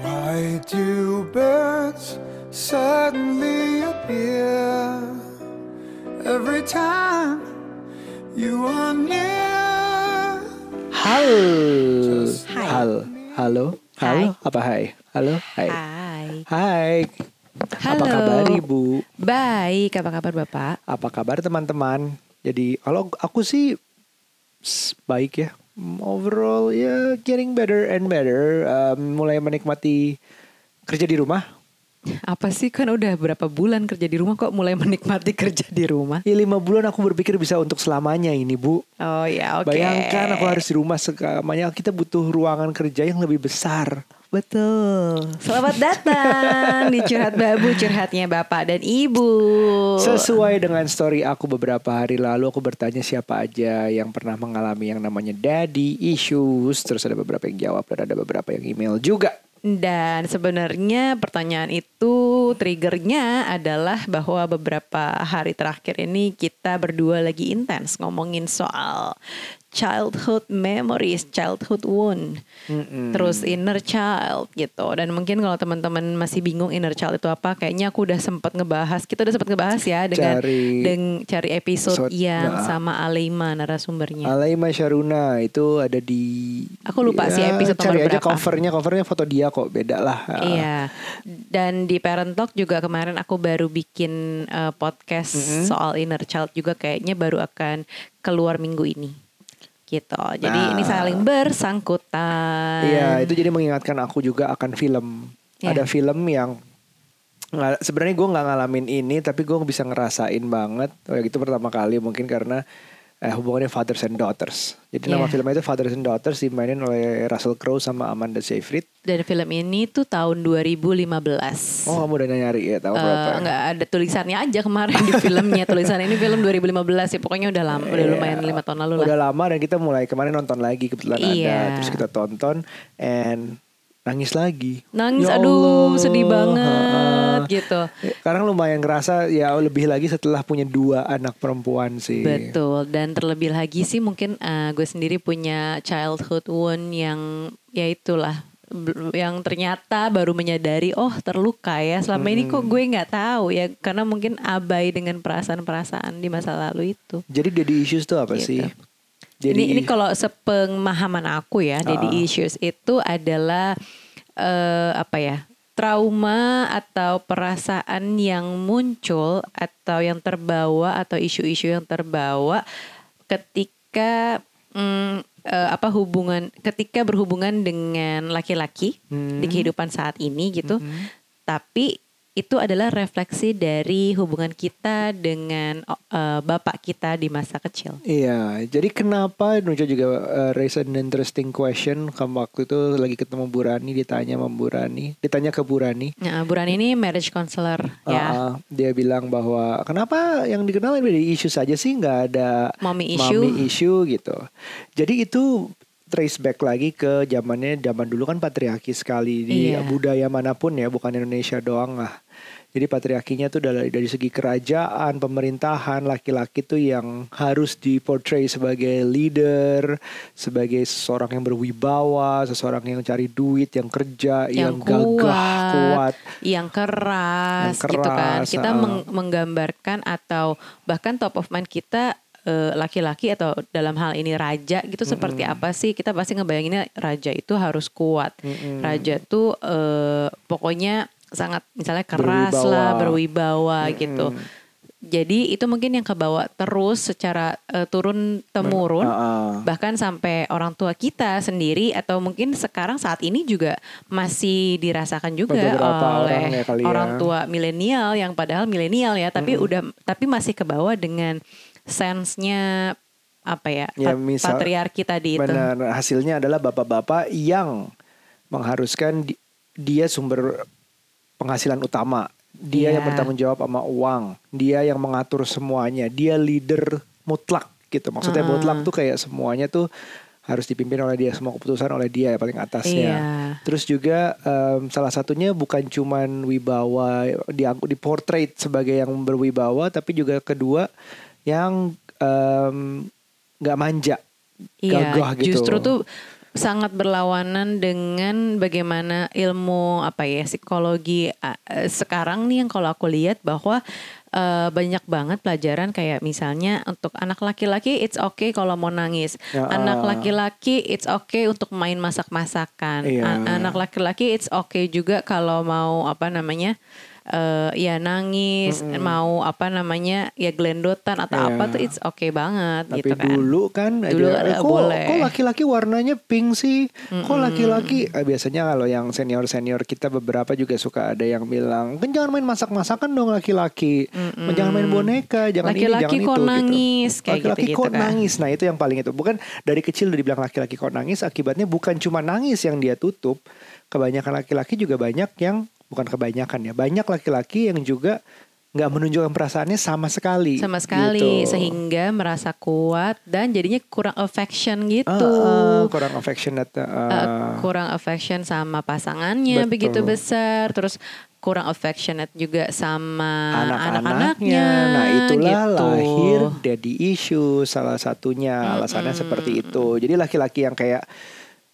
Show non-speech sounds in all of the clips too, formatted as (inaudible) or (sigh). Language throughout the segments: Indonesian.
Why do birds suddenly appear every time you are near? Halo. Hai. Halo. Halo. Apa hai? Halo. Hai. Hai. Hai. Apa Halo. kabar Ibu? Baik, apa kabar Bapak? Apa kabar teman-teman? Jadi kalau aku sih baik ya. Overall ya getting better and better. Um, mulai menikmati kerja di rumah. Apa sih kan udah berapa bulan kerja di rumah kok mulai (laughs) menikmati kerja di rumah? Ya lima bulan aku berpikir bisa untuk selamanya ini Bu. Oh ya, oke. Bayangkan aku harus di rumah selamanya. Kita butuh ruangan kerja yang lebih besar. Betul. Selamat datang di Curhat Babu, curhatnya Bapak dan Ibu. Sesuai dengan story aku beberapa hari lalu aku bertanya siapa aja yang pernah mengalami yang namanya daddy issues terus ada beberapa yang jawab dan ada beberapa yang email juga. Dan sebenarnya pertanyaan itu triggernya adalah bahwa beberapa hari terakhir ini kita berdua lagi intens ngomongin soal childhood memories, childhood wound, terus inner child gitu. Dan mungkin kalau teman-teman masih bingung inner child itu apa, kayaknya aku udah sempat ngebahas, kita udah sempat ngebahas ya dengan Cari- dengan cari episode episode, yang nah. sama Alima narasumbernya. Alaima Sharuna itu ada di Aku lupa sih episode cari aja berapa. covernya covernya foto dia kok beda lah. Iya. Dan di Parent Talk juga kemarin aku baru bikin uh, podcast Mm-hmm. soal inner child juga kayaknya baru akan keluar minggu ini. Gitu. Jadi Nah. ini saling bersangkutan. Iya, itu jadi mengingatkan aku juga akan film. Iya. Ada film yang nggak- sebenarnya gue nggak ngalamin ini, tapi gue bisa ngerasain banget. Oh ya gitu pertama kali mungkin karena eh, hubungannya fathers and daughters. Jadi nama Iya. filmnya itu Fathers and Daughters dimainin oleh Russell Crowe sama Amanda Seyfried. Dan film ini tuh tahun 2015. Oh kamu udah nyari ya tahu Eh, berapa? enggak ada tulisannya aja kemarin di filmnya tulisan ini film 2015 ya pokoknya udah lama udah lumayan lima tahun lalu lah Udah lama dan kita mulai kemarin nonton lagi kebetulan ada. Iya. Terus kita tonton and nangis lagi. nangis Ya aduh Allah. sedih banget Ha-ha. gitu Karena lumayan ngerasa ya lebih lagi setelah punya dua anak perempuan sih. Betul dan terlebih lagi sih mungkin eh, gue sendiri punya childhood wound yang ya itulah yang ternyata baru menyadari oh terluka ya selama ini kok gue nggak tahu ya karena mungkin abai dengan perasaan-perasaan di masa lalu itu. Jadi daddy issues tuh apa Gitu. sih? Jadi ini ini kalau sepemahaman aku ya, daddy Ah. issues itu adalah eh, apa ya? trauma atau perasaan yang muncul atau yang terbawa atau isu-isu yang terbawa ketika mm, eh, apa hubungan ketika berhubungan dengan laki-laki Hmm. di kehidupan saat ini gitu. Mhm. Tapi itu adalah refleksi dari hubungan kita dengan eh, bapak kita di masa kecil. Iya, jadi kenapa Nuja juga uh, raise an interesting question kamu waktu itu lagi ketemu Burani ditanya sama Burani, ditanya ke Burani. Nah, Buran ini marriage counselor ya. Uh, dia bilang bahwa kenapa yang dikenal dari isu saja sih nggak ada Mommy issue. mommy issue gitu. Jadi itu trace back lagi ke zamannya zaman dulu kan patriarki sekali di Iya. budaya mana pun ya bukan Indonesia doang lah. Jadi patriarkinya tuh dari, dari segi kerajaan, pemerintahan, laki-laki tuh yang harus diportray sebagai leader, sebagai seseorang yang berwibawa, seseorang yang cari duit, yang kerja, yang, yang, gagah, kuat, kuat. yang keras, Yang gitu kan. keras, Kita ah. meng- menggambarkan atau bahkan top of mind kita eh, laki-laki atau dalam hal ini raja gitu seperti apa sih? Kita pasti ngebayanginnya raja itu harus kuat. Mm-mm. Raja tuh eh, pokoknya sangat misalnya keras Berwibawa. lah, berwibawa gitu. Jadi itu mungkin yang kebawa terus secara eh, turun temurun Ah, ah. bahkan sampai orang tua kita sendiri atau mungkin sekarang saat ini juga masih dirasakan juga oleh orang ya ya. orang tua milenial yang padahal milenial ya tapi udah tapi masih kebawa dengan sensenya apa ya, Ya, misal- patriarki tadi itu Benar, hasilnya adalah bapak-bapak yang mengharuskan di- dia sumber penghasilan utama. Dia Iya. yang bertanggung jawab sama uang, dia yang mengatur semuanya, dia leader mutlak gitu. Maksudnya Ah. mutlak tuh kayak semuanya tuh harus dipimpin oleh dia, semua keputusan oleh dia paling atasnya. Iya. Terus juga em, salah satunya bukan cuman wibawa diangkut diportrait sebagai yang berwibawa, tapi juga kedua yang nggak manja, Iya, gagah gitu. justru tuh sangat berlawanan dengan bagaimana ilmu apa ya psikologi uh, sekarang nih yang kalau aku lihat bahwa uh, banyak banget pelajaran kayak misalnya untuk anak laki-laki it's okay kalau mau nangis. Ya, anak ah. laki-laki it's okay untuk main masak-masakan. Iya. Anak laki-laki it's okay juga kalau mau apa namanya? Eh ya nangis, mau apa namanya? ya gelendotan atau Iya. apa tuh it's okay banget Tapi gitu kan. dulu kan Dulu ada, ada kok, boleh. kok laki-laki warnanya pink sih? Kok laki-laki eh, biasanya kalau yang senior-senior kita beberapa juga suka ada yang bilang, "Kan jangan main masak-masakan dong laki-laki. Jangan main boneka, jangan ini, Laki-laki jangan kok itu." nangis, gitu. Laki-laki gitu-gitu kok kan. nangis. Nah, itu yang paling itu. Bukan dari kecil udah dibilang laki-laki kok nangis, akibatnya bukan cuma nangis yang dia tutup. Kebanyakan laki-laki juga banyak yang bukan kebanyakan ya, banyak laki-laki yang juga nggak menunjukkan perasaannya sama sekali. sama sekali gitu. sehingga merasa kuat dan jadinya kurang affection gitu. Ah, ah, kurang affectionate. Eh, ah. kurang affection sama pasangannya Betul. begitu besar, terus kurang affectionate juga sama anak-anaknya. anak-anaknya. Nah, itulah gitu. lahir daddy issue salah satunya alasannya seperti itu. Jadi laki-laki yang kayak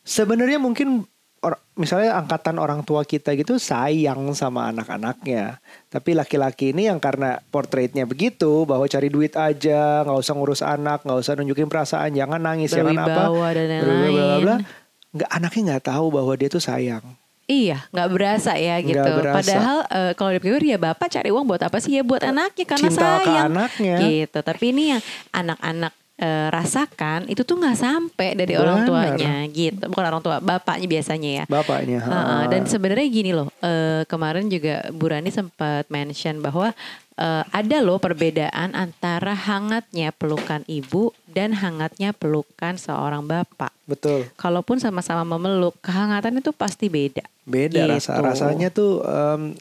sebenarnya mungkin or- misalnya angkatan orang tua kita gitu sayang sama anak-anaknya. Tapi laki-laki ini yang karena portraitnya begitu bahwa cari duit aja, nggak usah ngurus anak, nggak usah nunjukin perasaan, jangan nangis, jangan apa, Berwibawa dan berwibawa, bla, nggak anaknya nggak tahu bahwa dia tuh sayang. Iya, nggak berasa ya gitu. Berasa. Padahal eh, kalau dipikir ya bapak cari uang buat apa sih ya buat anaknya karena Cinta ke sayang. anaknya. Gitu. Tapi ini yang anak-anak eh, rasakan itu tuh nggak sampai dari orang Benar. tuanya gitu. Bukan orang tua, bapaknya biasanya ya. Bapaknya. Heeh, ha. dan sebenarnya gini loh, eh, kemarin juga Bu Rani sempat mention bahwa eh, ada loh perbedaan antara hangatnya pelukan ibu dan hangatnya pelukan seorang bapak. betul. Kalaupun sama-sama memeluk, kehangatan itu pasti beda. Beda rasa Gitu. rasanya tuh ib-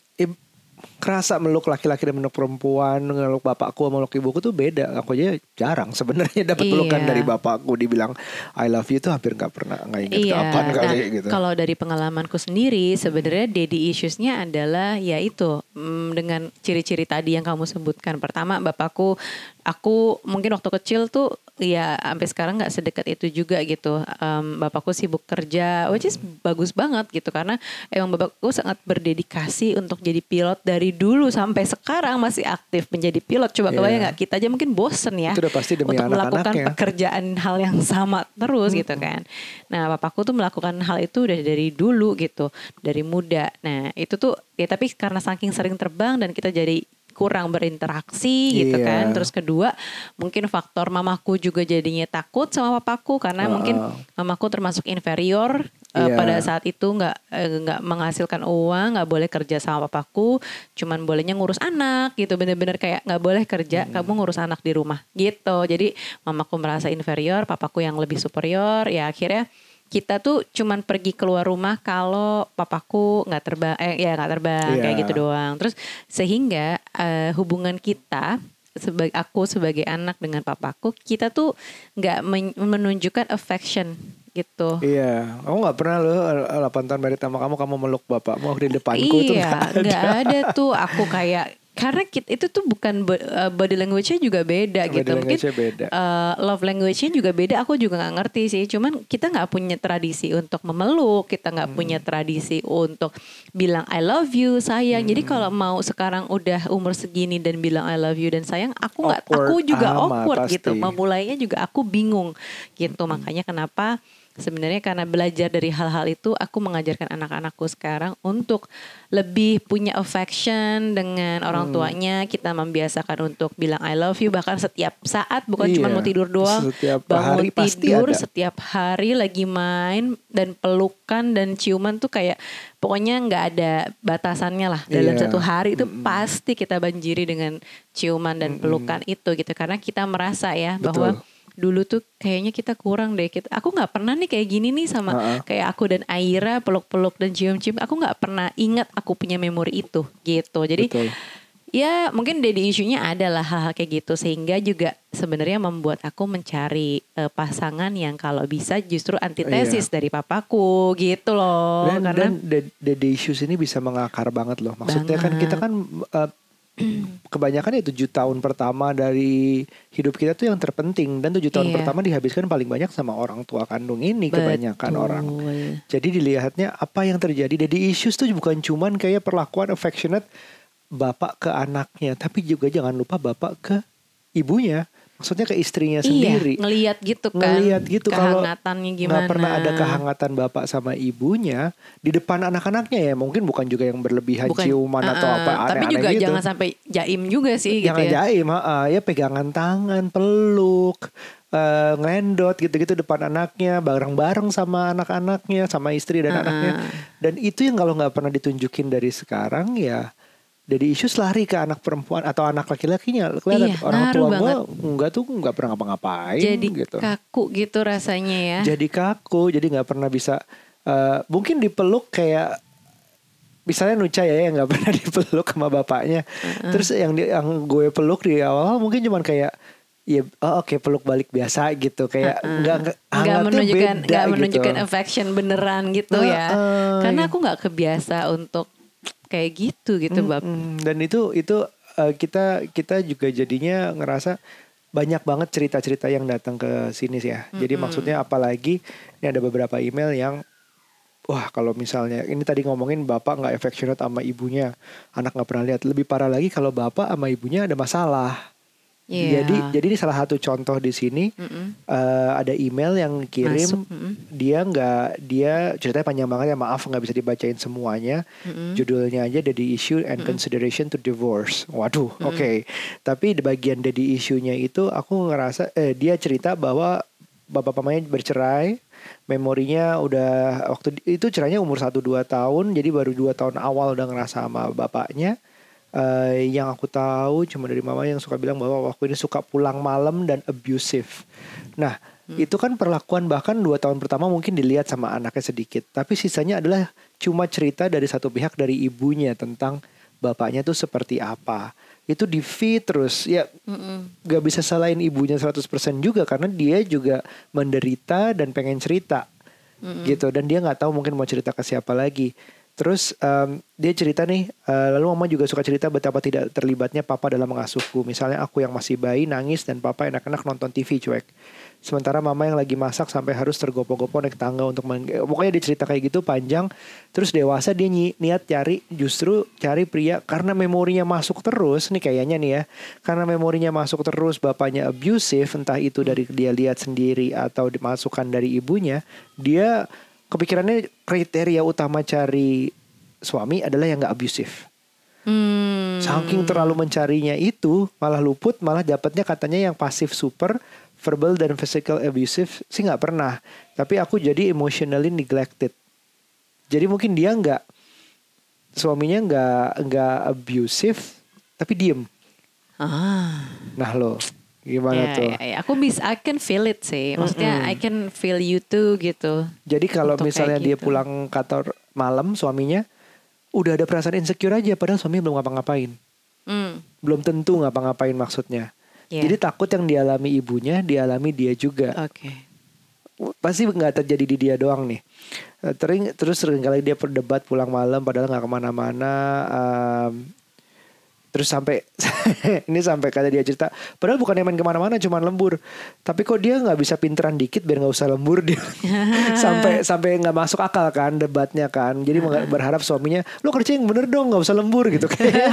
kerasa meluk laki-laki dan meluk perempuan, meluk bapakku sama meluk ibuku tuh beda. Aku aja jarang sebenarnya (laughs) dapat pelukan Iya. dari bapakku dibilang I love you tuh hampir nggak pernah nggak ingat Iya, kapan nah, kali gitu. kalau dari pengalamanku sendiri sebenarnya daddy issues-nya adalah yaitu mm, dengan ciri-ciri tadi yang kamu sebutkan. Pertama, bapakku aku mungkin waktu kecil tuh ya sampai sekarang nggak sedekat itu juga gitu. Em, bapakku sibuk kerja, which is bagus banget gitu karena emang bapakku sangat berdedikasi untuk jadi pilot dari dulu sampai sekarang masih aktif menjadi pilot. Coba Iya. kebayang nggak kita aja mungkin bosen ya Itu udah pasti demi untuk melakukan pekerjaan hal yang sama terus gitu kan. Nah, bapakku tuh melakukan hal itu udah dari dulu gitu, dari muda. Nah, itu tuh ya tapi karena saking sering terbang dan kita jadi kurang berinteraksi gitu Iya. kan. Terus kedua, mungkin faktor mamaku juga jadinya takut sama papaku karena mungkin mamaku termasuk inferior eh, Iya. pada saat itu nggak eh, nggak menghasilkan uang, nggak boleh kerja sama papaku, cuman bolehnya ngurus anak gitu. Bener-bener kayak nggak boleh kerja, kamu ngurus anak di rumah gitu. Jadi mamaku merasa inferior, papaku yang lebih superior. Ya akhirnya kita tuh cuman pergi keluar rumah kalau papaku nggak terbang, eh ya nggak terbang Iya. kayak gitu doang. Terus sehingga eh, hubungan kita sebagai aku sebagai anak dengan papaku kita tuh nggak men- menunjukkan affection gitu. Iya, aku nggak pernah loh 8 tahun merit sama kamu, kamu meluk bapakmu di depanku itu iya, nggak ada. ada tuh aku kayak karena kit- itu tuh bukan uh, body language-nya juga beda Body gitu. Mungkin beda. uh, love language-nya juga beda. Aku juga nggak ngerti sih. Cuman kita nggak punya tradisi untuk memeluk, kita nggak Hmm. punya tradisi untuk bilang I love you, sayang. Jadi Hmm. kalau mau sekarang udah umur segini dan bilang I love you dan sayang, aku nggak, aku juga amat awkward gitu. pasti. Memulainya juga aku bingung gitu. Makanya kenapa sebenarnya karena belajar dari hal-hal itu aku mengajarkan anak-anakku sekarang untuk lebih punya affection dengan Hmm. orang tuanya kita membiasakan untuk bilang I love you bahkan setiap saat bukan cuma Iya. mau tidur doang Setiap bangun hari pasti tidur ada. setiap hari lagi main dan pelukan dan ciuman tuh kayak pokoknya nggak ada batasannya lah dalam Iya. satu hari itu pasti kita banjiri dengan ciuman dan pelukan itu gitu karena kita merasa ya bahwa Betul. Dulu tuh kayaknya kita kurang deh kita aku nggak pernah nih kayak gini nih sama Ha-ha. kayak aku dan Aira peluk-peluk dan cium-cium aku nggak pernah ingat aku punya memori itu gitu jadi Betul. ya mungkin daddy isunya adalah hal-hal kayak gitu sehingga juga sebenarnya membuat aku mencari eh, pasangan yang kalau bisa justru antitesis dari papaku gitu loh dan, karena dan the, the issues ini bisa mengakar banget loh. Maksudnya kan Banget. kita kan uh, (clears throat) kebanyakan ya tujuh tahun pertama dari hidup kita tuh yang terpenting dan tujuh tahun Iya. pertama dihabiskan paling banyak sama orang tua kandung ini kebanyakan Betul. orang. Jadi dilihatnya apa yang terjadi. Jadi issues tuh bukan cuman kayak perlakuan affectionate bapak ke anaknya, tapi juga jangan lupa bapak ke ibunya. Maksudnya ke istrinya sendiri. Iya, ngelihat gitu kan. Ngeliat gitu kalau kehangatannya gimana. nggak pernah ada kehangatan bapak sama ibunya di depan anak-anaknya ya mungkin bukan juga yang berlebihan Bukan, ciuman atau uh-uh. apa Tapi aneh-aneh juga gitu. jangan sampai jaim juga sih jangan gitu ya. jaim ha-ha. ya pegangan tangan peluk eh, ngelendot gitu-gitu depan anaknya bareng-bareng sama anak-anaknya sama istri dan Uh-uh. anaknya dan itu yang kalau nggak pernah ditunjukin dari sekarang ya dari isu lari ke anak perempuan atau anak laki-lakinya kelihatan Iya, orang tua gue nggak tuh nggak pernah ngapa-ngapain Jadi gitu. kaku gitu rasanya ya. jadi kaku jadi nggak pernah bisa eh, mungkin dipeluk kayak misalnya Nucha ya yang nggak (laughs) pernah dipeluk sama bapaknya. Terus yang di- yang gue peluk di awal mungkin cuman kayak ya oh, oke peluk balik biasa gitu. Kayak nggak nggak nggak menunjukkan beda nggak gitu. menunjukkan affection beneran gitu ya. Heeh, Karena aku nggak kebiasa untuk kayak gitu gitu, Bab. Mm, dan itu itu eh, kita kita juga jadinya ngerasa banyak banget cerita-cerita yang datang ke sini sih ya. Jadi maksudnya apalagi ini ada beberapa email yang wah kalau misalnya ini tadi ngomongin bapak nggak affectionate sama ibunya, anak nggak pernah lihat. Lebih parah lagi kalau bapak sama ibunya ada masalah. Iya. Jadi jadi ini salah satu contoh di sini Mm-mm. eh, ada email yang kirim Masuk, mm-mm. dia nggak dia ceritanya panjang banget ya maaf nggak bisa dibacain semuanya Mm-mm. judulnya aja Daddy Issue and Consideration to Divorce waduh oke tapi di bagian Daddy Issue-nya itu aku ngerasa eh, dia cerita bahwa bapak mamanya bercerai memorinya udah waktu itu cerainya umur 1-2 tahun jadi baru dua tahun awal udah ngerasa sama bapaknya Eh, yang aku tahu cuma dari mama yang suka bilang bahwa waktu ini suka pulang malam dan abusive. Nah, itu kan perlakuan bahkan dua tahun pertama mungkin dilihat sama anaknya sedikit, tapi sisanya adalah cuma cerita dari satu pihak dari ibunya tentang bapaknya tuh seperti apa. Itu di feed terus ya Mm-mm. gak bisa salahin ibunya 100% juga karena dia juga menderita dan pengen cerita gitu dan dia nggak tahu mungkin mau cerita ke siapa lagi terus em, dia cerita nih eh, lalu mama juga suka cerita betapa tidak terlibatnya papa dalam mengasuhku. Misalnya aku yang masih bayi nangis dan papa enak-enak nonton TV cuek. Sementara mama yang lagi masak sampai harus tergopoh-gopoh naik tangga untuk men- pokoknya dia cerita kayak gitu panjang. Terus dewasa dia nyi- niat cari justru cari pria karena memorinya masuk terus nih kayaknya nih ya. Karena memorinya masuk terus bapaknya abusive entah itu dari dia lihat sendiri atau dimasukkan dari ibunya dia kepikirannya kriteria utama cari suami adalah yang nggak abusive Hmm. Saking terlalu mencarinya itu malah luput, malah dapatnya katanya yang pasif super, verbal dan physical abusive sih nggak pernah. Tapi aku jadi emotionally neglected. Jadi mungkin dia nggak suaminya nggak nggak abusive, tapi diem. Ah. Nah lo gimana Ya, tuh? ya, ya. Aku bisa, I can feel it sih. Maksudnya I can feel you too gitu. Jadi kalau Untuk misalnya dia gitu. pulang kantor malam suaminya udah ada perasaan insecure aja padahal suami belum ngapa-ngapain. Hmm. Belum tentu ngapa-ngapain maksudnya. Iya. Jadi takut yang dialami ibunya dialami dia juga. Oke. Pasti nggak terjadi di dia doang nih. Eh, Tering, terus sering kali dia berdebat pulang malam padahal nggak ke mana-mana. em, terus sampai (laughs) ini sampai kata dia cerita, padahal bukan main ke mana-mana, cuman lembur. Tapi kok dia nggak bisa pinteran dikit biar nggak usah lembur dia. (laughs) sampai sampai nggak masuk akal kan debatnya kan. Jadi berharap suaminya, lo kerja yang bener dong, nggak usah lembur gitu. (laughs) Kayaknya,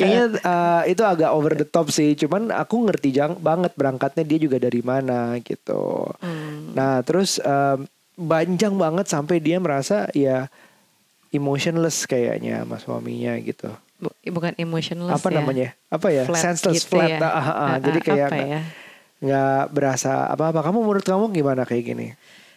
kayaknya eh, itu agak over the top sih. Cuman aku ngerti jang, banget berangkatnya dia juga dari mana gitu. Nah terus em, banjang banget sampai dia merasa ya emotionless kayaknya sama suaminya gitu. Bu- bukan emotionless Apa ya. namanya? Apa ya? Flat Senseless gitu flat. ya. Ah, ah, ah. Ah, Jadi ah, kayak apa nggak ya? berasa apa-apa. Kamu menurut kamu gimana kayak gini?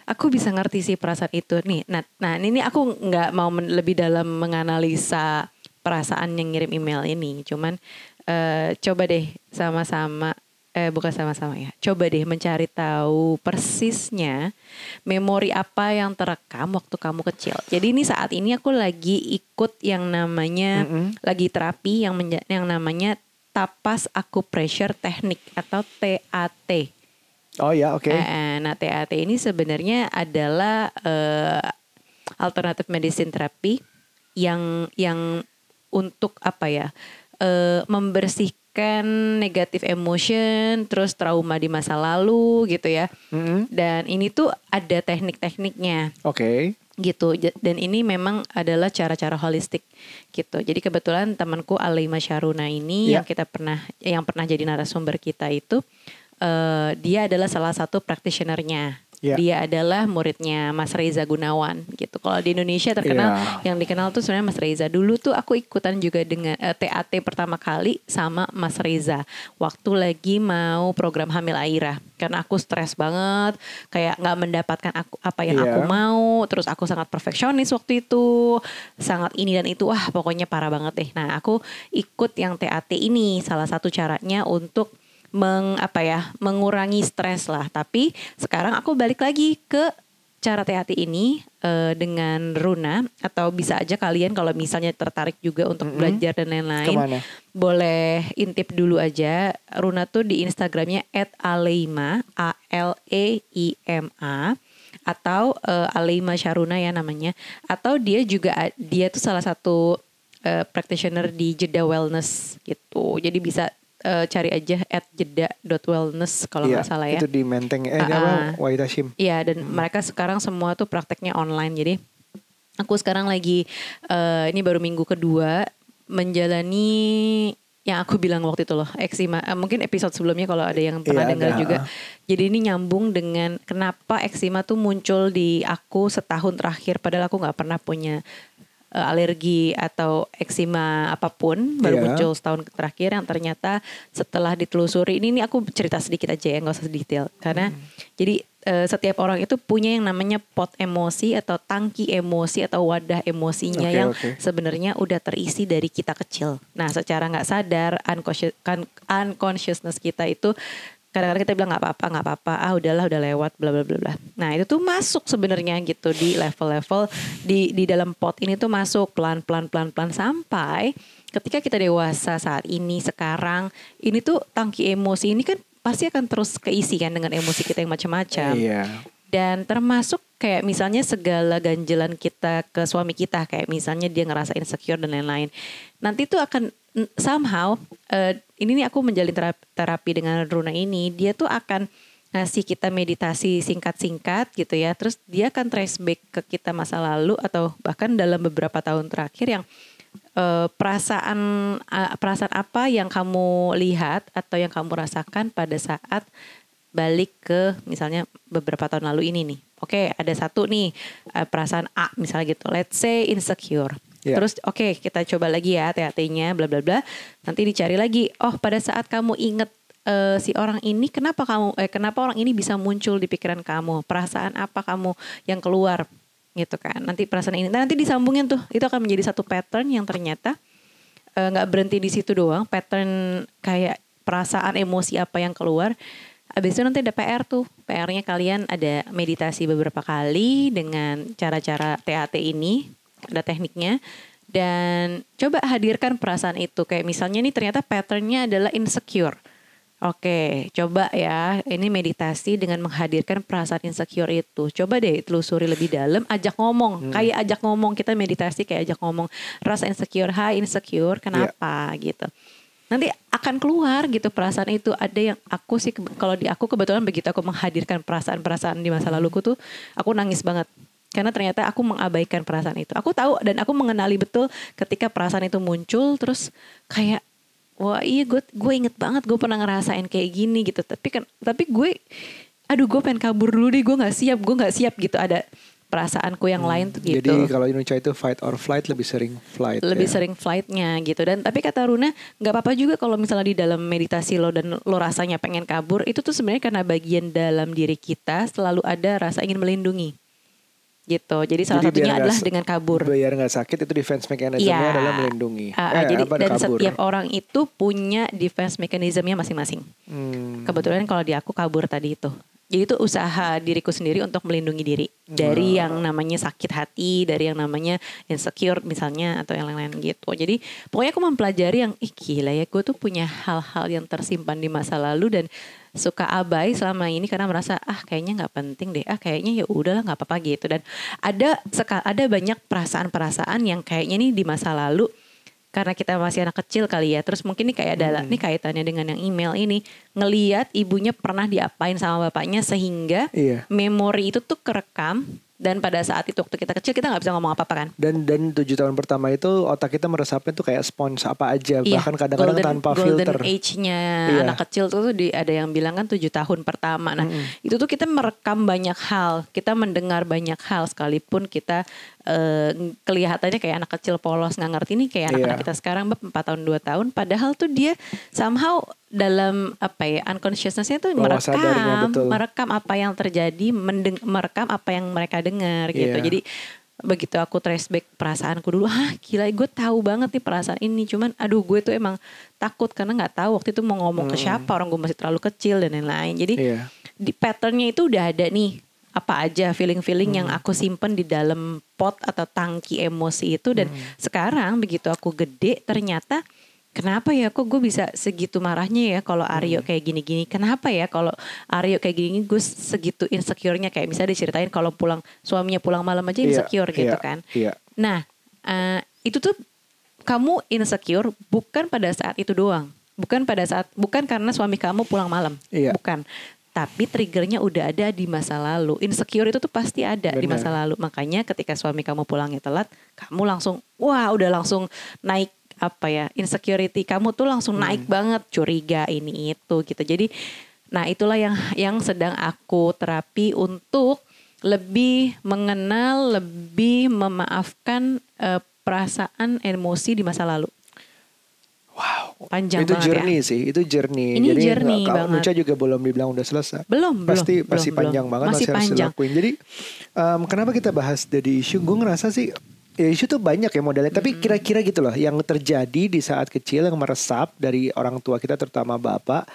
Aku bisa ngerti sih perasaan itu nih. Nah, nah ini aku nggak mau men- lebih dalam menganalisa perasaan yang ngirim email ini. Cuman eh, coba deh sama-sama eh bukan sama-sama ya. Coba deh mencari tahu persisnya memori apa yang terekam waktu kamu kecil. Jadi ini saat ini aku lagi ikut yang namanya Mm-mm. lagi terapi yang yang namanya tapas acupressure teknik atau TAT. Oh ya, oke. Eh, eh, nah TAT ini sebenarnya adalah eh, alternative medicine therapy yang yang untuk apa ya eh, membersihkan negatif emotion, terus trauma di masa lalu gitu ya. Mm-mm. Dan ini tuh ada teknik-tekniknya Oke. gitu J- dan ini memang adalah cara-cara holistik gitu jadi kebetulan temanku Alima Syaruna ini Ya. yang kita pernah yang pernah jadi narasumber kita itu eh, dia adalah salah satu practitionernya Ya. dia adalah muridnya Mas Reza Gunawan gitu. Kalau di Indonesia terkenal Ya. yang dikenal tuh sebenarnya Mas Reza. Dulu tuh aku ikutan juga dengan eh, TAT pertama kali sama Mas Reza. Waktu lagi mau program hamil Aira karena aku stres banget kayak nggak mendapatkan aku apa yang Iya. aku mau. Terus aku sangat perfeksionis waktu itu. Sangat ini dan itu. Wah pokoknya parah banget deh. Nah aku ikut yang TAT ini. Salah satu caranya untuk meng apa ya mengurangi stres lah. Tapi sekarang aku balik lagi ke cara TAT ini eh, dengan Runa. Atau bisa aja kalian kalau misalnya tertarik juga untuk belajar dan lain-lain boleh intip dulu aja. Runa tuh di Instagramnya @aleima a l e i m a atau eh, Aleima Sharuna ya namanya. Atau dia juga dia tuh salah satu eh, practitioner di Jeda Wellness gitu. Jadi bisa eh, cari aja at jeda.wellness kalau Iya, nggak salah ya Itu di Menteng eh Ah, apa? ah. Waitashim. Iya dan mereka sekarang semua tuh prakteknya online jadi aku sekarang lagi eh, ini baru minggu kedua menjalani yang aku bilang waktu itu loh eksima eh, mungkin episode sebelumnya kalau ada yang pernah Iya, dengar ada. juga jadi ini nyambung dengan kenapa eksima tuh muncul di aku setahun terakhir padahal aku nggak pernah punya eh, alergi atau eksima apa pun baru Iya. muncul setahun terakhir yang ternyata setelah ditelusuri ini, ini aku cerita sedikit aja ya nggak usah detail karena Hmm. jadi eh, setiap orang itu punya yang namanya pot emosi atau tangki emosi atau wadah emosinya Oke, yang oke. sebenarnya udah terisi dari kita kecil. Nah secara nggak sadar unconscious, kan- unconsciousness kita itu kadang-kadang kita bilang nggak apa-apa nggak apa-apa ah udahlah udah lewat bla bla bla bla. Nah itu tuh masuk sebenarnya gitu di level-level di di dalam pot ini tuh masuk pelan pelan pelan pelan sampai ketika kita dewasa saat ini sekarang ini tuh tangki emosi ini kan pasti akan terus keisi kan dengan emosi kita yang macam-macam Iya. dan termasuk kayak misalnya segala ganjelan kita ke suami kita kayak misalnya dia ngerasa insecure dan lain-lain nanti tuh akan somehow eh, ini nih aku menjalin terapi, terapi dengan Runa ini dia tuh akan ngasih kita meditasi singkat-singkat gitu ya terus dia akan trace back ke kita masa lalu atau bahkan dalam beberapa tahun terakhir yang eh, perasaan eh, perasaan apa yang kamu lihat atau yang kamu rasakan pada saat balik ke misalnya beberapa tahun lalu ini nih. Oke, ada satu nih eh, perasaan A misalnya gitu. Let's say insecure. Ya. Terus oke, kita coba lagi ya THT-nya bla bla bla. Nanti dicari lagi. Oh, pada saat kamu inget eh, si orang ini kenapa kamu eh kenapa orang ini bisa muncul di pikiran kamu? Perasaan apa kamu yang keluar gitu kan. Nanti perasaan ini nanti disambungin tuh. Itu akan menjadi satu pattern yang ternyata eh, nggak berhenti di situ doang pattern kayak perasaan emosi apa yang keluar Abis itu nanti ada PR tuh PR-nya kalian ada meditasi beberapa kali dengan cara-cara TAT ini ada tekniknya dan coba hadirkan perasaan itu kayak misalnya nih ternyata patternnya adalah insecure Oke, coba ya. Ini meditasi dengan menghadirkan perasaan insecure itu. Coba deh telusuri lebih dalam, ajak ngomong. Kayak ajak ngomong, kita meditasi kayak ajak ngomong. Rasa insecure, hai insecure, kenapa gitu. Nanti akan keluar gitu perasaan itu. Ada yang aku sih, kalau di aku kebetulan begitu aku menghadirkan perasaan-perasaan di masa laluku tuh, aku nangis banget. Karena ternyata aku mengabaikan perasaan itu. Aku tahu dan aku mengenali betul ketika perasaan itu muncul, terus kayak wah iya gue gue inget banget gue pernah ngerasain kayak gini gitu tapi kan tapi gue aduh gue pengen kabur dulu deh gue nggak siap gue nggak siap gitu ada perasaanku yang lain tuh gitu Jadi kalau Indonesia itu fight or flight lebih sering flight. lebih ya. sering flightnya gitu dan tapi kata Runa nggak apa-apa juga kalau misalnya di dalam meditasi lo dan lo rasanya pengen kabur itu tuh sebenarnya karena bagian dalam diri kita selalu ada rasa ingin melindungi gitu jadi salah Jadi satunya adalah dengan kabur Biar nggak sakit itu defense mechanismnya Iya. adalah melindungi. Ah, eh, jadi apa, dan kabur. setiap orang itu punya defense mechanismnya masing-masing Hmm. Kebetulan kalau di aku kabur tadi itu. Jadi itu usaha diriku sendiri untuk melindungi diri dari yang namanya sakit hati, dari yang namanya insecure misalnya atau yang lain-lain gitu. Jadi pokoknya aku mempelajari yang ih gila ya, gue tuh punya hal-hal yang tersimpan di masa lalu dan suka abai selama ini karena merasa ah kayaknya nggak penting deh, ah kayaknya ya udahlah nggak apa-apa gitu dan ada seka- ada banyak perasaan-perasaan yang kayaknya nih di masa lalu karena kita masih anak kecil kali ya. Terus mungkin ini kayak ada Hmm. ini kaitannya dengan yang email ini ngeliat ibunya pernah diapain sama bapaknya sehingga Iya. memori itu tuh kerekam dan pada saat itu waktu kita kecil kita nggak bisa ngomong apa-apa kan. Dan dan tujuh tahun pertama itu otak kita meresapnya tuh kayak spons apa aja, Iya, bahkan kadang-kadang golden, tanpa golden filter. age-nya Iya. anak kecil tuh, tuh di, ada yang bilang kan tujuh tahun pertama. Nah itu tuh kita merekam banyak hal, kita mendengar banyak hal sekalipun kita eh, kelihatannya kayak anak kecil polos nggak ngerti nih kayak anak-anak Iya. kita sekarang bab 4 tahun 2 tahun. Padahal tuh dia somehow dalam apa ya unconsciousness-nya tuh Bawah merekam, sadarnya, betul. merekam apa yang terjadi, mendeng- merekam apa yang mereka dengar gitu. Iya. Jadi begitu aku trace back perasaanku dulu, ah gila gue tahu banget nih perasaan ini, cuman aduh gue tuh emang takut karena nggak tahu waktu itu mau ngomong ke siapa orang gue masih terlalu kecil dan lain-lain. Jadi Iya. di patternnya itu udah ada nih apa aja feeling-feeling yang Hmm. aku simpen di dalam pot atau tangki emosi itu dan Hmm. sekarang begitu aku gede ternyata kenapa ya kok gue bisa segitu marahnya ya kalau Hmm. Aryo kayak gini-gini kenapa ya kalau Aryo kayak gini gue segitu insecure-nya kayak misalnya diceritain kalau pulang suaminya pulang malam aja Iya, insecure gitu iya, kan Iya. Nah, eh, itu tuh kamu insecure bukan pada saat itu doang. Bukan pada saat bukan karena suami kamu pulang malam. Iya. Bukan. Tapi triggernya udah ada di masa lalu. Insecure itu tuh pasti ada di Benar. masa lalu. Makanya ketika suami kamu pulangnya telat, kamu langsung wah udah langsung naik apa ya insecurity kamu tuh langsung Hmm. naik banget curiga ini itu gitu jadi nah itulah yang yang sedang aku terapi untuk lebih mengenal lebih memaafkan eh, perasaan emosi di masa lalu Wow. Panjang itu journey ya. sih, itu journey. Ini Jadi journey kalau banget. Nucha juga belum dibilang udah selesai. belum pasti belum pasti panjang belum. banget masih, masih, harus panjang dilakuin. Jadi em, kenapa kita bahas dari isu? Gue ngerasa sih ya isu tuh banyak ya modelnya. Tapi kira-kira gitu loh yang terjadi di saat kecil yang meresap dari orang tua kita terutama bapak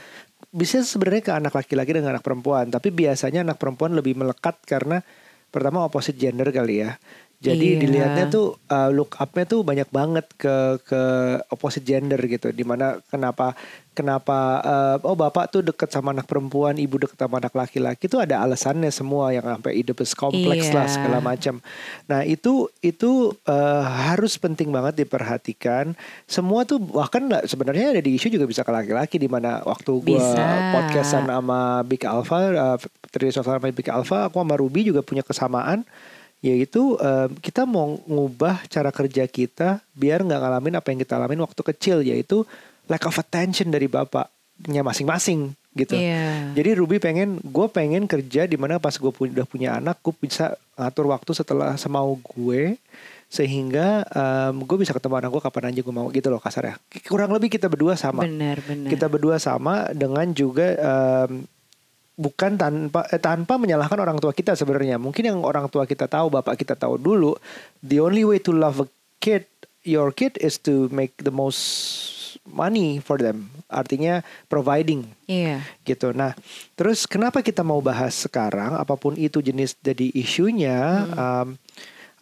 bisa sebenarnya ke anak laki-laki dan anak perempuan. Tapi biasanya anak perempuan lebih melekat karena pertama opposite gender kali ya. Jadi Iya. dilihatnya tuh uh, look up-nya tuh banyak banget ke ke opposite gender gitu. Di mana kenapa kenapa uh, oh bapak tuh deket sama anak perempuan, ibu deket sama anak laki-laki itu ada alasannya semua yang sampai Oedipus kompleks Iya. lah segala macam. Nah itu itu uh, harus penting banget diperhatikan. Semua tuh bahkan nggak- sebenarnya ada di isu juga bisa ke laki-laki di mana waktu gua Bisa. podcastan sama Big Alpha, uh, Sosial sama Big Alpha, aku sama Ruby juga punya kesamaan yaitu em, kita mau ngubah cara kerja kita biar nggak ngalamin apa yang kita alamin waktu kecil yaitu lack of attention dari bapaknya masing-masing gitu. Iya. Jadi Ruby pengen, gue pengen kerja di mana pas gue udah punya anak, gue bisa ngatur waktu setelah semau gue sehingga gue bisa ketemu anak gue kapan aja gue mau gitu loh kasarnya. Kurang lebih kita berdua sama benar benar kita berdua sama dengan juga em, bukan tanpa eh, tanpa menyalahkan orang tua kita sebenarnya. Mungkin yang orang tua kita tahu bapak kita tahu dulu the only way to love a kid your kid is to make the most money for them. Artinya providing. Iya. Gitu. Nah, terus kenapa kita mau bahas sekarang apa pun itu jenis jadi isunya um,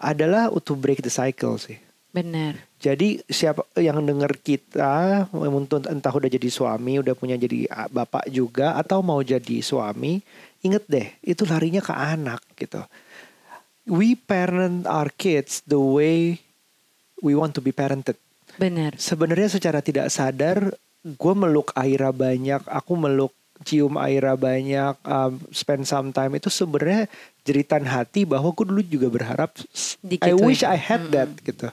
adalah to break the cycle sih. Benar Jadi siapa yang denger kita untuk entah udah jadi suami, udah punya jadi bapak juga atau mau jadi suami, inget deh itu larinya ke anak gitu. We parent our kids the way we want to be parented. benar Sebenarnya secara tidak sadar gue meluk Aira banyak, aku meluk cium Aira banyak, um, spend some time itu sebenarnya jeritan hati bahwa gue dulu juga berharap I Digituin. wish I had that gitu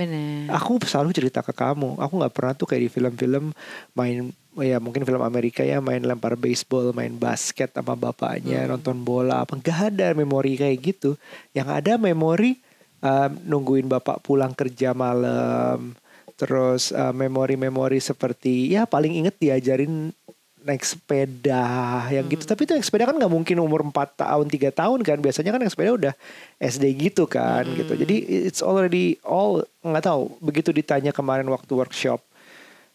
benar aku selalu cerita ke kamu. Aku nggak pernah tuh kayak di film-film main ya mungkin film Amerika ya main lempar baseball main basket sama bapaknya nonton bola apa. Nggak ada memori kayak gitu. Yang ada memori um, nungguin bapak pulang kerja malam terus uh, memori-memori seperti ya paling inget diajarin naik sepeda yang gitu. Tapi itu naik sepeda kan nggak mungkin umur 4 tahun tiga tahun kan. Biasanya kan naik sepeda udah SD gitu kan gitu. Jadi it's already all nggak tahu. Begitu ditanya kemarin waktu workshop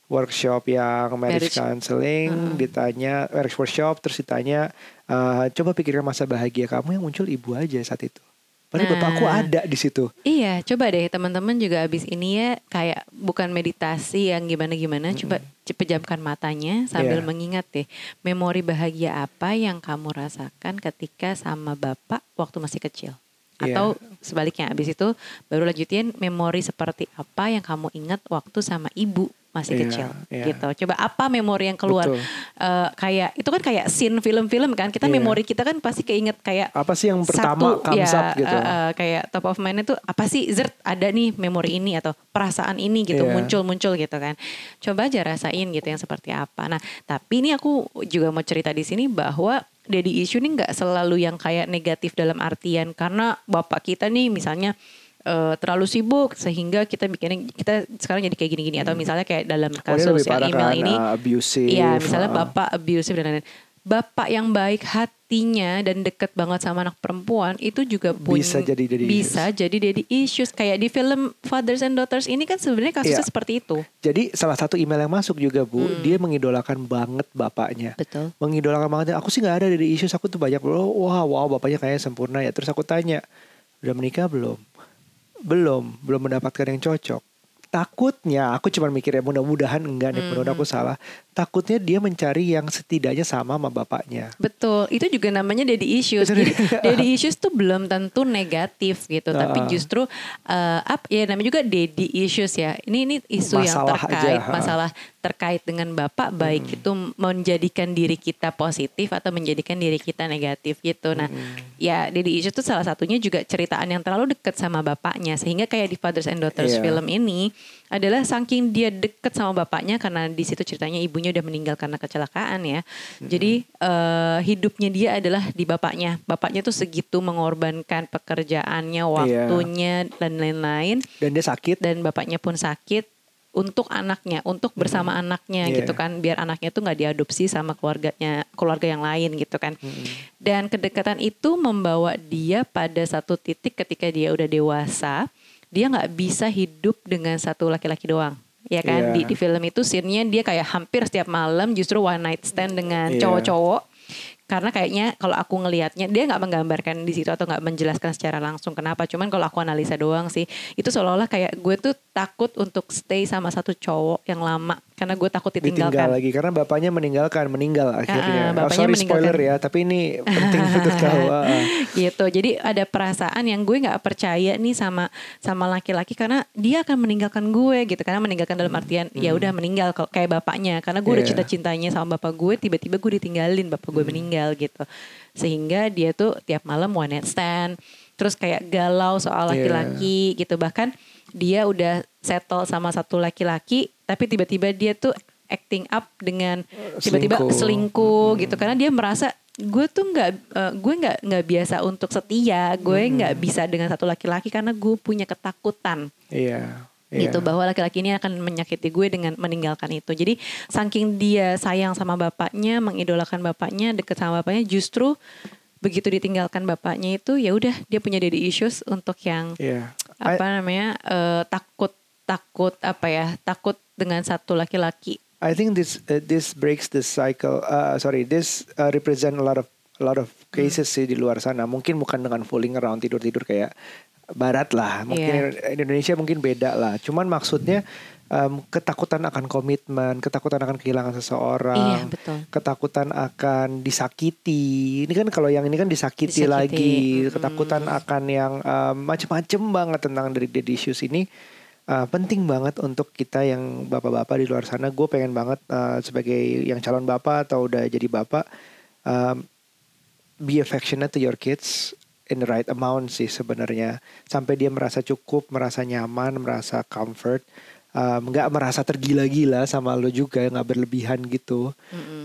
workshop yang marriage, Marriage. counseling ditanya marriage workshop terus ditanya eh, coba pikirkan masa bahagia kamu yang muncul ibu aja saat itu padahal Nah. bapakku ada di situ Iya, coba deh teman-teman juga abis ini ya kayak bukan meditasi yang gimana-gimana, coba pejamkan matanya sambil Iya. mengingat deh memori bahagia apa yang kamu rasakan ketika sama bapak waktu masih kecil. Iya. atau sebaliknya abis itu baru lanjutin memori seperti apa yang kamu ingat waktu sama ibu masih Iya, kecil iya. gitu coba apa memori yang keluar Betul. Eh, kayak itu kan kayak scene film-film kan kita Iya. memori kita kan pasti keinget kayak Apa sih yang pertama satu, ya, up gitu? eh, eh, kayak top of mind itu apa sih zert ada nih memori ini atau perasaan ini gitu Iya. muncul-muncul gitu kan. Coba aja rasain gitu yang seperti apa. Nah, tapi ini aku juga mau cerita di sini bahwa daddy issue ini nggak selalu yang kayak negatif dalam artian karena bapak kita nih misalnya eh, terlalu sibuk sehingga kita bikin kita sekarang jadi kayak gini-gini atau misalnya kayak dalam Oh, kasus yang parah email kan, ini uh, abusive. Iya, misalnya uh, bapak abusive dan lain-lain. Bapak yang baik hatinya dan deket banget sama anak perempuan itu juga punya Bisa jadi daddy bisa jadi daddy issues kayak di film Fathers and Daughters ini kan sebenarnya kasusnya Iya. seperti itu. Jadi salah satu email yang masuk juga bu, Hmm. dia mengidolakan banget bapaknya. Betul. Mengidolakan banget. Aku sih nggak ada dari issues. Aku tuh banyak. Oh, wah, wow, bapaknya kayaknya sempurna ya. Terus aku tanya, udah menikah belum? Belum, belum mendapatkan yang cocok. Takutnya, aku cuma mikirnya mudah-mudahan enggak nih, Hmm. mudah-mudahan aku salah. Takutnya dia mencari yang setidaknya sama sama bapaknya. Betul, itu juga namanya daddy issues. Itu Jadi (laughs) daddy issues tuh belum tentu negatif gitu, tapi Ah. justru eh, up ya namanya juga daddy issues ya. Ini ini isu yang terkait aja, masalah terkait dengan bapak baik Hmm. itu menjadikan diri kita positif atau menjadikan diri kita negatif gitu. Nah, Hmm. ya daddy issues tuh salah satunya juga ceritaan yang terlalu dekat sama bapaknya sehingga kayak di Fathers and Daughters Iya. film ini adalah saking dia deket sama bapaknya karena di situ ceritanya ibunya udah meninggal karena kecelakaan ya. Jadi eh, hidupnya dia adalah di bapaknya. Bapaknya tuh segitu mengorbankan pekerjaannya, Iya. waktunya dan lain-lain Dan dia sakit. dan bapaknya pun sakit untuk anaknya, untuk bersama anaknya Iya. gitu kan, biar anaknya tuh nggak diadopsi sama keluarganya, keluarga yang lain gitu kan. Dan kedekatan itu membawa dia pada satu titik ketika dia udah dewasa, dia nggak bisa hidup dengan satu laki-laki doang. Ya kan Iya. di, di film itu scene-nya dia kayak hampir setiap malam justru one night stand dengan Iya. cowok-cowok karena kayaknya kalau aku ngelihatnya dia nggak menggambarkan di situ atau nggak menjelaskan secara langsung kenapa cuman kalau aku analisa doang sih itu seolah-olah kayak gue tuh takut untuk stay sama satu cowok yang lama karena gue takut ditinggal ditinggalkan lagi karena bapaknya meninggalkan meninggal akhirnya. Oh, bapaknya sorry meninggalkan. spoiler ya, tapi ini penting (laughs) untuk tahu. ah, ah. gitu jadi ada perasaan yang gue nggak percaya nih sama sama laki-laki karena dia akan meninggalkan gue gitu karena meninggalkan dalam artian ya udah meninggal kayak bapaknya karena gue udah Hmm. Iya. cinta-cintanya sama bapak gue tiba-tiba gue ditinggalin bapak Hmm. gue meninggal gitu sehingga dia tuh tiap malam one night stand terus kayak galau soal Iya. laki-laki gitu bahkan dia udah settle sama satu laki-laki tapi tiba-tiba dia tuh acting up dengan tiba-tiba Selingkuh. selingkuh gitu karena dia merasa gue tuh nggak eh, gue nggak nggak biasa untuk setia gue nggak bisa dengan satu laki-laki karena gue punya ketakutan Iya. iya. gitu bahwa laki-laki ini akan menyakiti gue dengan meninggalkan itu jadi saking dia sayang sama bapaknya mengidolakan bapaknya deket sama bapaknya justru begitu ditinggalkan bapaknya itu ya udah dia punya daddy issues untuk yang Iya. I- apa namanya eh, takut takut apa ya takut dengan satu laki-laki I think this uh, this breaks the cycle. Uh, sorry, this uh, represent a lot of a lot of cases sih di luar sana. Mungkin bukan dengan fooling around tidur tidur kayak barat lah. Mungkin Indonesia mungkin beda lah. Cuman maksudnya um, ketakutan akan komitmen, ketakutan akan kehilangan seseorang, Iya, betul. ketakutan akan disakiti. Ini kan kalau yang ini kan disakiti, Disakiti, lagi, ketakutan akan yang um, macem-macem banget tentang dari daddy issues ini. Uh, penting banget untuk kita yang bapak-bapak di luar sana. Gue pengen banget uh, sebagai yang calon bapak atau udah jadi bapak, um, be affectionate to your kids in the right amount sih sebenarnya. Sampai dia merasa cukup, merasa nyaman, merasa comfort. Um, nggak merasa tergila-gila sama lo juga, nggak berlebihan gitu.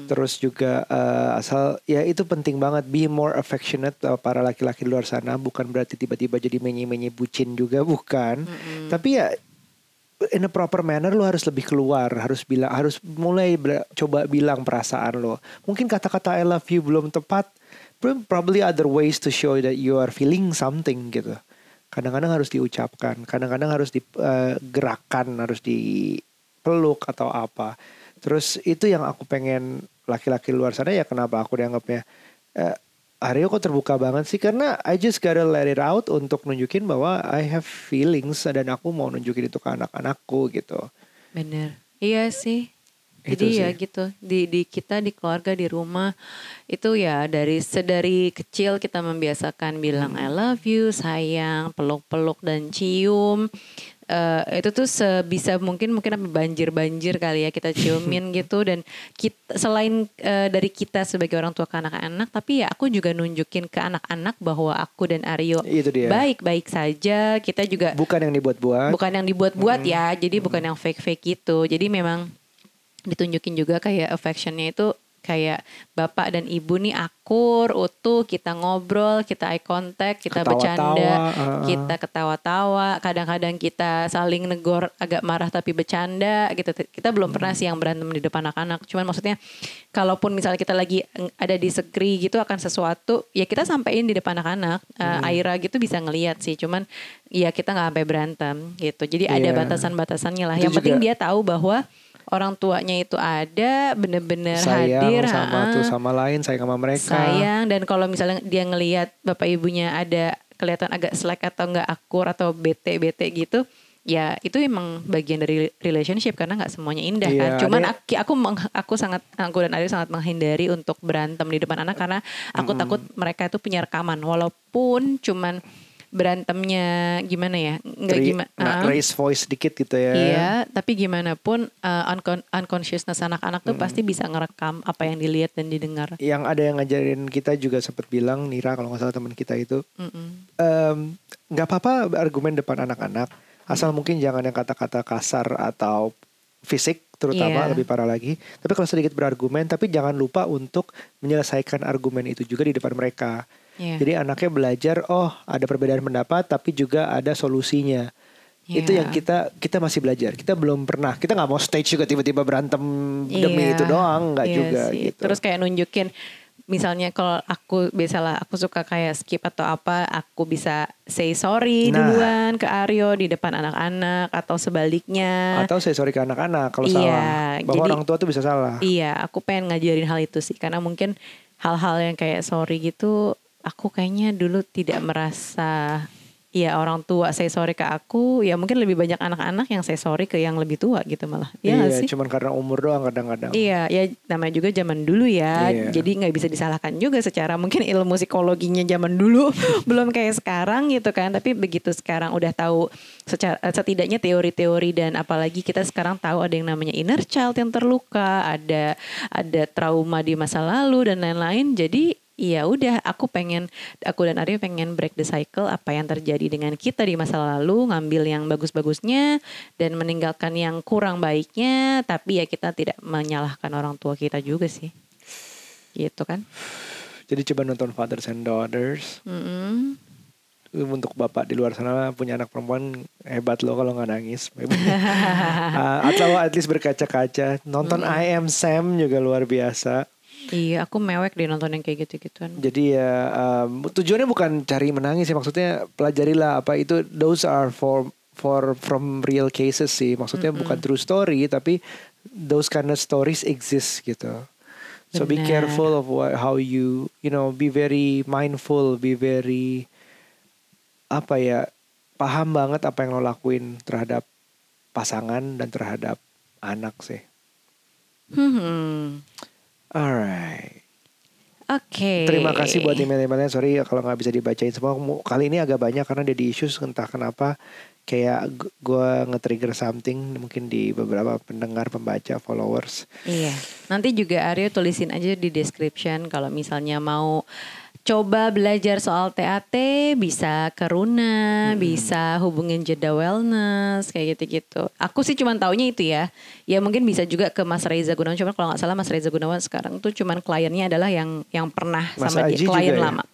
Terus juga uh, asal ya itu penting banget be more affectionate uh, para laki-laki di luar sana. Bukan berarti tiba-tiba jadi menye-menye bucin juga, bukan. Tapi ya in a proper manner lo harus lebih keluar harus bilang harus mulai bela- coba bilang perasaan lo. Mungkin kata-kata I love you belum tepat probably other ways to show that you are feeling something gitu. Kadang-kadang harus diucapkan kadang-kadang harus digerakkan harus dipeluk atau apa. Terus itu yang aku pengen laki-laki luar sana ya kenapa aku dianggapnya eh, Aryo kok terbuka banget sih karena I just gotta let it out untuk nunjukin bahwa I have feelings dan aku mau nunjukin itu ke anak-anakku gitu. bener iya sih Jadi Itu ya gitu di di kita di keluarga di rumah itu ya dari sedari kecil kita membiasakan bilang Hmm. I love you, sayang, peluk-peluk dan cium. Eh, itu tuh sebisa mungkin mungkin apa banjir-banjir kali ya kita ciumin (laughs) gitu dan kita selain eh, dari kita sebagai orang tua ke anak-anak tapi ya aku juga nunjukin ke anak-anak bahwa aku dan Aryo Itu dia. baik-baik saja kita juga Bukan yang dibuat-buat. bukan yang dibuat-buat ya jadi bukan yang fake-fake gitu jadi memang ditunjukin juga kayak affectionnya itu kayak bapak dan ibu nih akur utuh kita ngobrol kita eye contact kita Ketawa-tawa, bercanda uh-uh. kita ketawa-tawa kadang-kadang kita saling negor agak marah tapi bercanda gitu. Kita belum pernah sih yang berantem di depan anak-anak. Cuman maksudnya kalaupun misalnya kita lagi ada disagree gitu akan sesuatu ya kita sampein di depan anak-anak. Eh, Aira gitu bisa ngeliat sih cuman ya kita nggak sampai berantem gitu. Jadi ada Iya. batasan-batasannya lah. Itu yang penting dia tahu bahwa orang tuanya itu ada bener-bener sayang hadir sama ha-ha tuh sama lain, sayang sama mereka. sayang dan kalau misalnya dia ngelihat bapak ibunya ada kelihatan agak slack atau nggak akur atau bete bete gitu ya itu emang bagian dari relationship karena nggak semuanya indah Iya, kan. Cuman ada- aku aku aku sangat aku dan Ari sangat menghindari untuk berantem di depan anak karena aku takut mereka itu punya rekaman. Walaupun cuman berantemnya gimana ya nggak gimana nah, raise voice dikit gitu ya. Iya, tapi gimana pun uh, uncon- unconsciousness anak-anak tuh pasti bisa ngerekam apa yang dilihat dan didengar. Yang ada yang ngajarin kita juga sempat bilang Nira kalau nggak salah teman kita itu Mm-mm. em, nggak apa-apa argumen depan anak-anak asal mungkin jangan yang kata-kata kasar atau fisik terutama Iya. lebih parah lagi tapi kalau sedikit berargumen tapi jangan lupa untuk menyelesaikan argumen itu juga di depan mereka Iya. jadi anaknya belajar oh ada perbedaan pendapat tapi juga ada solusinya itu Iya. yang kita kita masih belajar kita belum pernah kita nggak mau stage juga tiba-tiba berantem demi Iya. itu doang nggak Iya juga sih. gitu Terus kayak nunjukin misalnya kalau aku biasalah aku suka kayak skip atau apa aku bisa say sorry Nah. duluan ke Aryo di depan anak-anak atau sebaliknya. atau saya sorry ke anak-anak kalau Iya, salah bahwa jadi- orang tua tuh bisa salah Iya, aku pengen ngajarin hal itu sih karena mungkin hal-hal yang kayak sorry gitu aku kayaknya dulu tidak merasa ya orang tua saya sorry ke aku ya mungkin lebih banyak anak-anak yang saya sorry ke yang lebih tua gitu malah Iya nggak sih cuman karena umur doang kadang-kadang Iya, ya namanya juga zaman dulu ya. Iya. Jadi nggak bisa disalahkan juga secara mungkin ilmu psikologinya zaman dulu (laughs) belum kayak sekarang gitu kan. Tapi begitu sekarang udah tahu secara eh, setidaknya teori-teori dan apalagi kita sekarang tahu ada yang namanya inner child yang terluka, ada ada trauma di masa lalu dan lain-lain. Jadi ya udah aku pengen aku dan Arya pengen break the cycle apa yang terjadi dengan kita di masa lalu ngambil yang bagus-bagusnya dan meninggalkan yang kurang baiknya tapi ya kita tidak menyalahkan orang tua kita juga sih gitu kan Jadi coba nonton Fathers and Daughters. Mm-mm. Untuk bapak di luar sana punya anak perempuan hebat loh kalau nggak nangis. (laughs) Ah, atau at least berkaca-kaca. Nonton I Am Sam juga luar biasa. Iya aku mewek deh nonton yang kayak gitu-gituan Jadi ya um, tujuannya bukan cari menangis ya maksudnya pelajarilah apa itu those are for for from real cases sih. Maksudnya bukan true story tapi those kind of stories exist gitu. So be Benar. careful of what, how you you know be very mindful, be very apa ya paham banget apa yang lo lakuin terhadap pasangan dan terhadap anak sih. Hmm. Alright. Oke. Terima kasih buat email-emailnya. Sorry ya kalau nggak bisa dibacain semua. Mu- Kali ini agak banyak karena ada di issues entah kenapa kayak gu- gua nge-trigger something mungkin di beberapa pendengar, pembaca, followers. Iya. Nanti juga Aryo tulisin aja di description kalau misalnya mau coba belajar soal TAT bisa ke Runa, bisa hubungin Jeda Wellness kayak gitu-gitu. Aku sih cuman taunya itu ya. Ya mungkin bisa juga ke Mas Reza Gunawan. Cuman kalau nggak salah Mas Reza Gunawan sekarang tuh cuman kliennya adalah yang yang pernah Mas sama Aji dia klien juga ya?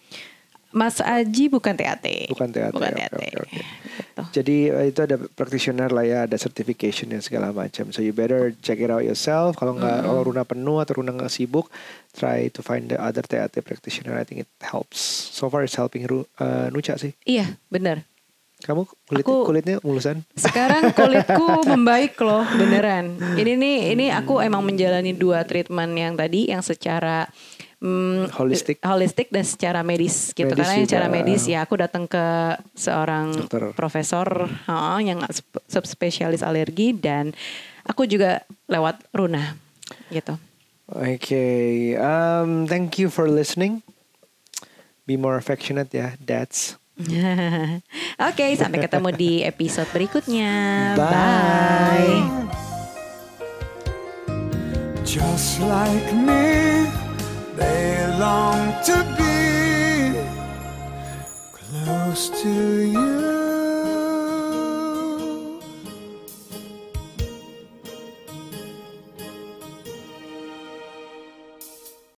Mas Aji bukan TAT. Bukan TAT, Bukan TAT. oke, oke. Gitu. Jadi eh, itu ada practitioner lah ya, ada certification dan segala macam. So you better check it out yourself. Kalau nggak, kalau Runa penuh atau Runa nggak sibuk, try to find the other TAT practitioner. I think it helps. So far it's helping Ru, eh, Nuca sih. Iya, benar. Kamu kulit, Aku- kulitnya mulusan? Sekarang (laughs) kulitku membaik loh, beneran. Ini nih, ini aku emang menjalani dua treatment yang tadi, yang secara mm, holistik holistik dan secara medis gitu kan, medis karena yang secara medis ya aku datang ke seorang Dokter. profesor oh, yang subspesialis alergi dan aku juga lewat Runa gitu. Oke, okay. um, thank you for listening. Be more affectionate ya, yeah. dads. (laughs) Oke, okay, sampai ketemu di episode berikutnya. Bye. Bye. Just like me. They long to be close to you.